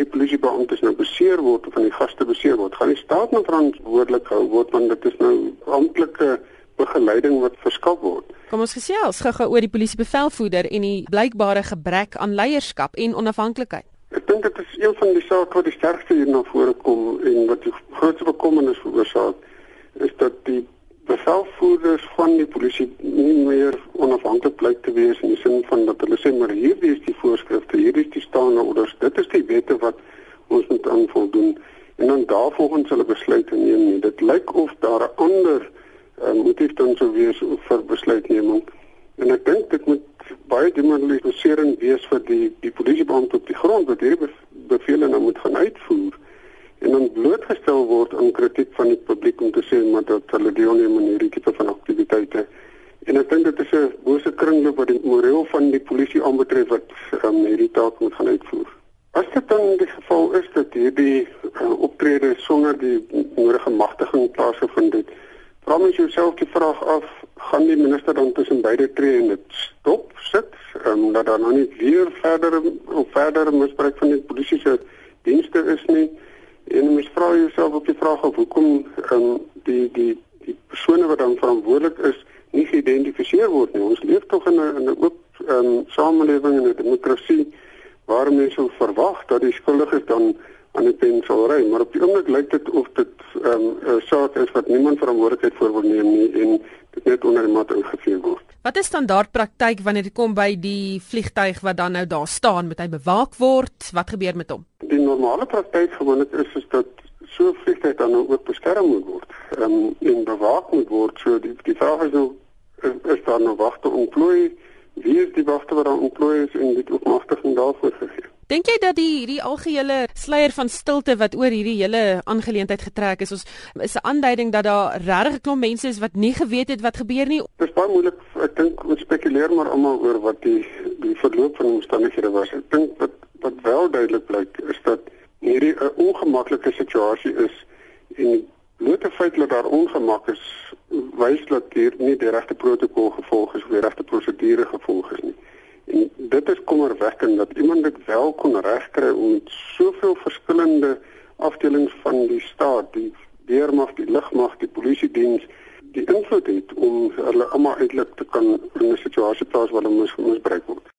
die polisiebeamptes nou beseer word of van die gaste beseer word, gaan die staat nou verantwoordelik gehou word want dit is nou amptelike begeleiding wat verskaf word. Kom ons gesels gou-gou oor die polisiebevelvoerder en die blykbare gebrek aan leierskap en onafhanklikheid. Ek dink dit is een van die sake wat die sterkste hier na vore kom en wat die grootste bekommernis veroorsaak van die polisie nie meer onafhanklik blyk te wees in die sin van dat hulle sê maar hierdie is die voorskrifte, hierdie is die staande orders, dit is die wette wat ons moet aan voldoen en dan daarvolgens hulle besluite neem nie. Dit lyk of daar 'n ander uh, motief dan sou wees vir besluitneming. En ek dink dit moet baie demoraliserend wees vir die die polisiebeampte op die grond wat hierdie bevele nou moet gaan uitvoer en dan blootgestel word aan kritiek van die publiek om te sê maar dat hulle deelneem aan hierdie tipe van aktiwiteite. En ek dink dit is 'n bose kringloop wat die moreel van die polisie aanbetref wat um, hierdie taak moet gaan uitvoer. As dit dan die geval is dat hierdie uh, optrede sonder die nodige magtiging plaasgevind het, vra mens jouself die vraag af, gaan die minister dan tussen beide tree en dit stop sit, um, dat daar nou nie weer verder of verder misbruik van die polisie se dienste is nie? En mens vra jouself op die vraag of hoekom um, die die die persone wat dan verantwoordelik is nie geïdentifiseer word nie. Ons leef tog in 'n in 'n oop um, samelewing en 'n demokrasie waar mense verwag dat die skuldiges dan aan die pen sal ry, maar op die oomblik lyk dit of dit ehm, 'n um, saak is wat niemand verantwoordelikheid vir wil neem nie en dit net onder die mat ingevee word. Wat is standaard praktyk wanneer dit kom by die vliegtyg wat dan nou daar staan, moet hy bewaak word? Wat gebeur met hom? Die normale praktyk gewoonlik is is dat so vliegtyg dan nou ook beskerm moet word. Um, en bewaak moet word. So die die vraag is nou is, is daar nou wagte ontplooi? Wie is die wagte wat daar ontplooi is en dit ook magtiging daarvoor gegee? Dink jy dat die hierdie algehele sluier van stilte wat oor hierdie hele aangeleentheid getrek is, ons is 'n aanduiding dat daar regtig 'n klomp mense is wat nie geweet het wat gebeur nie? Dit is baie moeilik. Ek dink ons spekuleer maar almal oor wat die die verloop van omstandighede was. Ek dink wat wat wel duidelik blyk is dat hierdie 'n ongemaklike situasie is en blote feit dat daar ongemak is, wys dat hier nie die regte protokol gevolg is of die regte prosedure gevolg is nie. En dit is kommerwekkend dat iemand dit wel kon regkry om soveel verskillende afdelings van die staat, die weermag, die lugmag, die polisie diens die invloed het om hulle almal uitlik te kan in 'n situasie plaas waar hulle mis misbruik word.